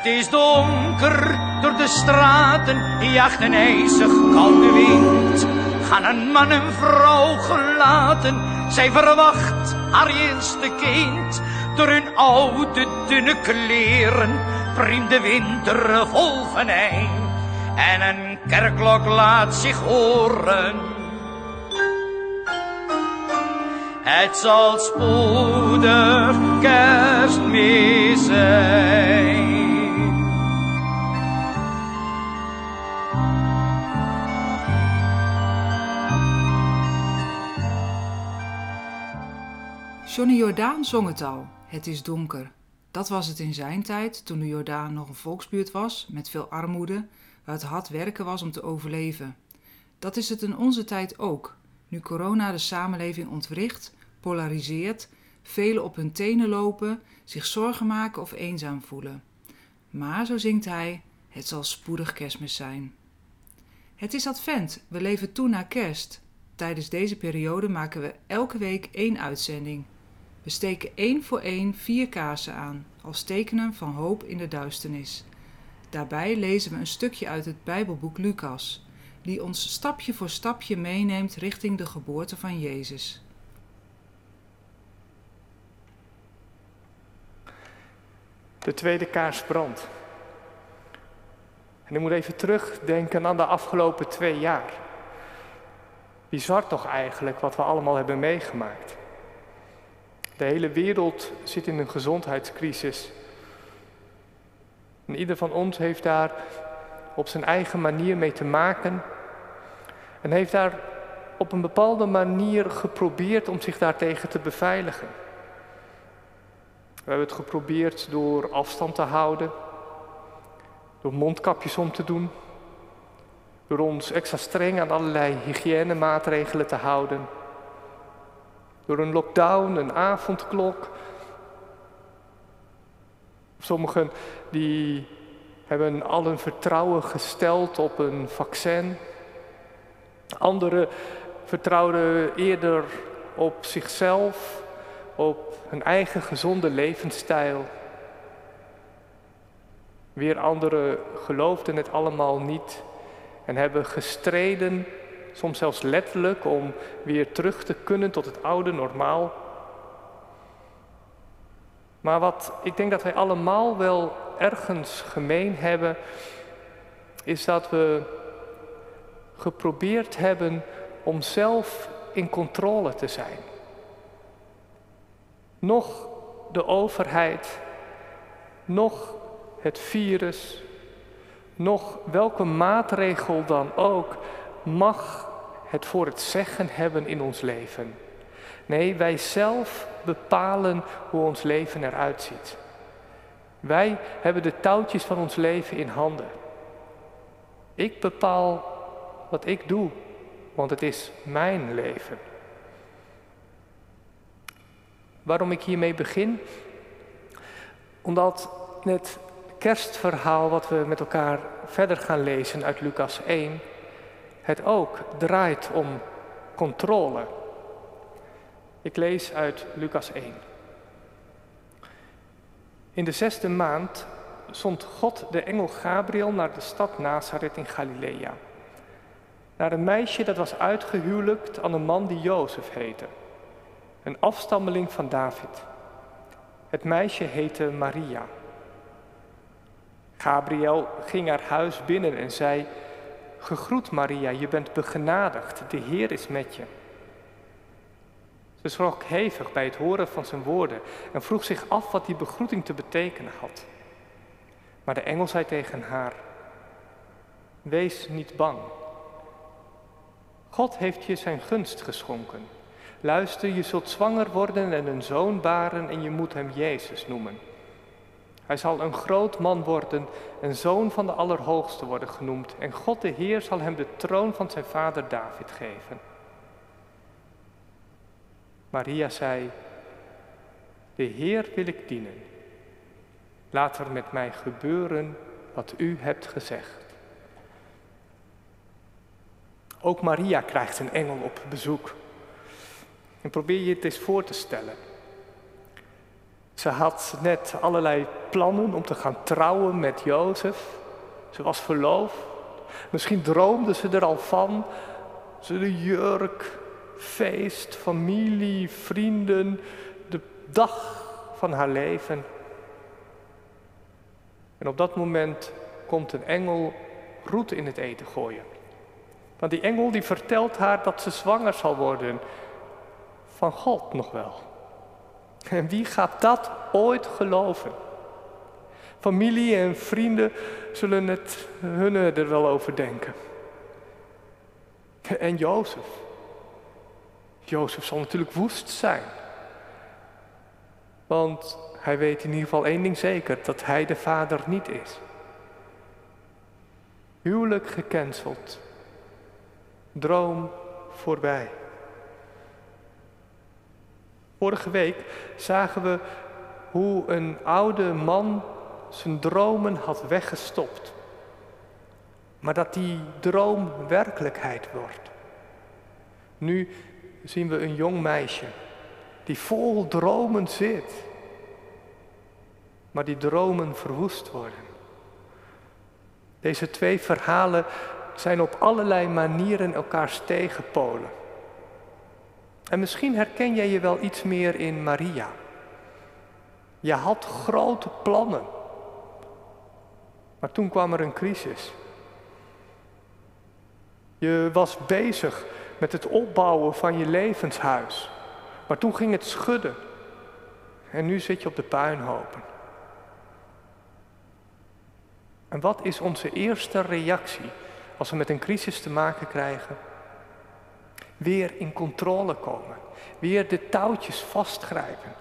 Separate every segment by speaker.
Speaker 1: Het is donker door de straten, jacht een ijzig koude wind. Gaan een man en vrouw gelaten, zij verwacht haar eerste kind. Door hun oude dunne kleren, priem de winter vol venijn. En een kerkklok laat zich horen. Het zal spoedig
Speaker 2: Johnny Jordaan zong het al. Het is donker. Dat was het in zijn tijd, toen de Jordaan nog een volksbuurt was, met veel armoede, waar het hard werken was om te overleven. Dat is het in onze tijd ook, nu corona de samenleving ontwricht, polariseert, velen op hun tenen lopen, zich zorgen maken of eenzaam voelen. Maar, zo zingt hij, het zal spoedig kerstmis zijn. Het is advent, we leven toe naar kerst. Tijdens deze periode maken we elke week één uitzending. We steken één voor één vier kaarsen aan, als tekenen van hoop in de duisternis. Daarbij lezen we een stukje uit het Bijbelboek Lucas, die ons stapje voor stapje meeneemt richting de geboorte van Jezus.
Speaker 3: De tweede kaars brandt. En ik moet even terugdenken aan de afgelopen twee jaar. Bizar toch eigenlijk wat we allemaal hebben meegemaakt. De hele wereld zit in een gezondheidscrisis. En ieder van ons heeft daar op zijn eigen manier mee te maken. En heeft daar op een bepaalde manier geprobeerd om zich daartegen te beveiligen. We hebben het geprobeerd door afstand te houden, door mondkapjes om te doen, door ons extra streng aan allerlei hygiënemaatregelen te houden, door een lockdown, een avondklok. Sommigen die hebben al hun vertrouwen gesteld op een vaccin. Anderen vertrouwden eerder op zichzelf, op hun eigen gezonde levensstijl. Weer anderen geloofden het allemaal niet en hebben gestreden, soms zelfs letterlijk, om weer terug te kunnen tot het oude normaal. Maar wat ik denk dat wij allemaal wel ergens gemeen hebben, is dat we geprobeerd hebben om zelf in controle te zijn. Nog de overheid, nog het virus, nog welke maatregel dan ook mag het voor het zeggen hebben in ons leven. Nee, wij zelf bepalen hoe ons leven eruit ziet. Wij hebben de touwtjes van ons leven in handen. Ik bepaal wat ik doe, want het is mijn leven. Waarom ik hiermee begin? Omdat het kerstverhaal wat we met elkaar verder gaan lezen uit Lucas 1, het ook draait om controle. Ik lees uit Lucas 1. In de zesde maand zond God de engel Gabriel naar de stad Nazareth in Galilea. Naar een meisje dat was uitgehuwelijkt aan een man die Jozef heette, een afstammeling van David. Het meisje heette Maria. Gabriel ging haar huis binnen en zei: Gegroet Maria, je bent begenadigd, de Heer is met je. Ze schrok hevig bij het horen van zijn woorden en vroeg zich af wat die begroeting te betekenen had. Maar de engel zei tegen haar: Wees niet bang. God heeft je zijn gunst geschonken. Luister, je zult zwanger worden en een zoon baren en je moet hem Jezus noemen. Hij zal een groot man worden, een zoon van de Allerhoogste worden genoemd. En God de Heer zal hem de troon van zijn vader David geven. Maria zei, de Heer wil ik dienen. Laat er met mij gebeuren wat u hebt gezegd. Ook Maria krijgt een engel op bezoek. En probeer je het eens voor te stellen. Ze had net allerlei plannen om te gaan trouwen met Jozef. Ze was verloofd. Misschien droomde ze er al van. Ze de jurk, feest, familie, vrienden, de dag van haar leven. En op dat moment komt een engel roet in het eten gooien. Want die engel die vertelt haar dat ze zwanger zal worden. Van God nog wel. En wie gaat dat ooit geloven? Familie en vrienden zullen het hun er wel over denken. En Jozef. Jozef zal natuurlijk woest zijn. Want hij weet in ieder geval één ding zeker: dat hij de vader niet is. Huwelijk gecanceld. Droom voorbij. Vorige week zagen we hoe een oude man zijn dromen had weggestopt. Maar dat die droom werkelijkheid wordt. Nu zien we een jong meisje die vol dromen zit, maar die dromen verwoest worden. Deze twee verhalen zijn op allerlei manieren elkaars tegenpolen. En misschien herken jij je wel iets meer in Maria. Je had grote plannen. Maar toen kwam er een crisis. Je was bezig met het opbouwen van je levenshuis. Maar toen ging het schudden. En nu zit je op de puinhopen. En wat is onze eerste reactie als we met een crisis te maken krijgen? Weer in controle komen. Weer de touwtjes vastgrijpen.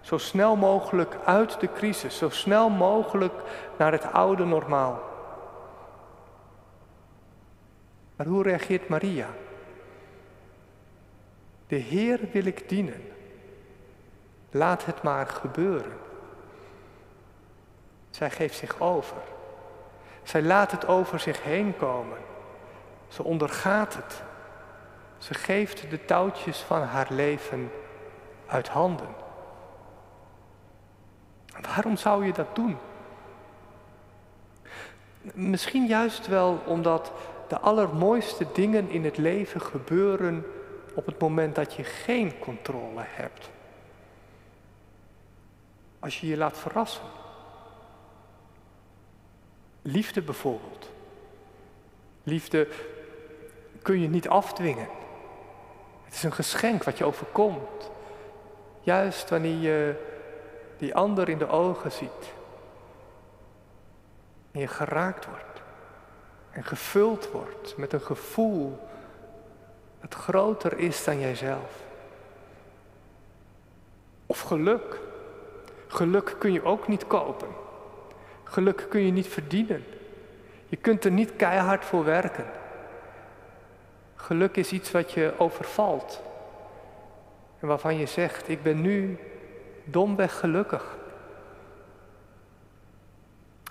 Speaker 3: Zo snel mogelijk uit de crisis. Zo snel mogelijk naar het oude normaal. Maar hoe reageert Maria? De Heer wil ik dienen. Laat het maar gebeuren. Zij geeft zich over. Zij laat het over zich heen komen. Ze ondergaat het. Ze geeft de touwtjes van haar leven uit handen. Waarom zou je dat doen? Misschien juist wel omdat de allermooiste dingen in het leven gebeuren op het moment dat je geen controle hebt. Als je je laat verrassen. Liefde bijvoorbeeld. Liefde kun je niet afdwingen. Het is een geschenk wat je overkomt. Juist wanneer je die ander in de ogen ziet. En je geraakt wordt. En gevuld wordt met een gevoel dat groter is dan jijzelf. Of geluk. Geluk kun je ook niet kopen. Geluk kun je niet verdienen. Je kunt er niet keihard voor werken. Geluk is iets wat je overvalt. En waarvan je zegt, ik ben nu domweg gelukkig.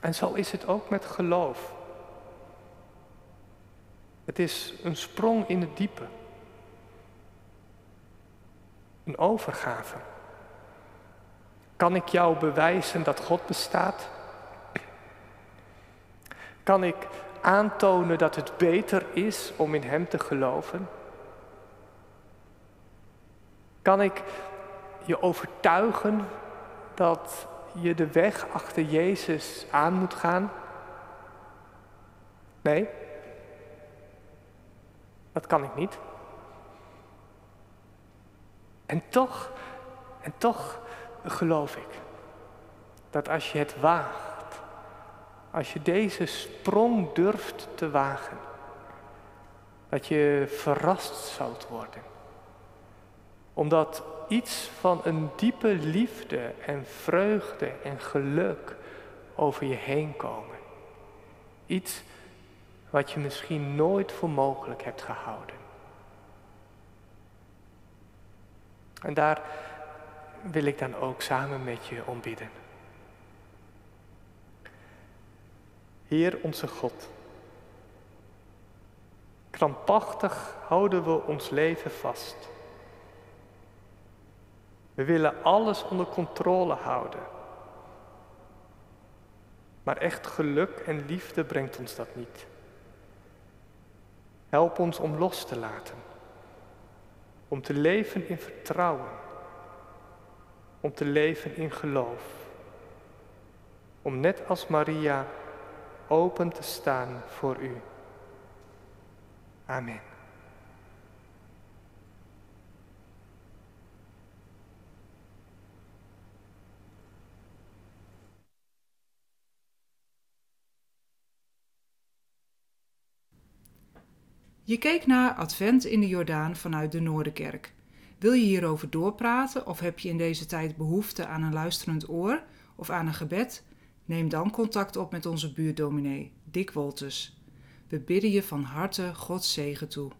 Speaker 3: En zo is het ook met geloof. Het is een sprong in het diepe. Een overgave. Kan ik jou bewijzen dat God bestaat? Kan ik aantonen dat het beter is om in Hem te geloven? Kan ik je overtuigen dat je de weg achter Jezus aan moet gaan? Nee, dat kan ik niet. En toch, en toch geloof ik dat als je het waagt, als je deze sprong durft te wagen, dat je verrast zult worden. Omdat iets van een diepe liefde en vreugde en geluk over je heen komen. Iets wat je misschien nooit voor mogelijk hebt gehouden. En daar wil ik dan ook samen met je om bidden. Heer onze God, krampachtig houden we ons leven vast. We willen alles onder controle houden. Maar echt geluk en liefde brengt ons dat niet. Help ons om los te laten. Om te leven in vertrouwen. Om te leven in geloof. Om net als Maria open te staan voor u. Amen.
Speaker 2: Je keek naar Advent in de Jordaan vanuit de Noorderkerk. Wil je hierover doorpraten of heb je in deze tijd behoefte aan een luisterend oor of aan een gebed? Neem dan contact op met onze buurdominee, Dick Wolters. We bidden je van harte Gods zegen toe.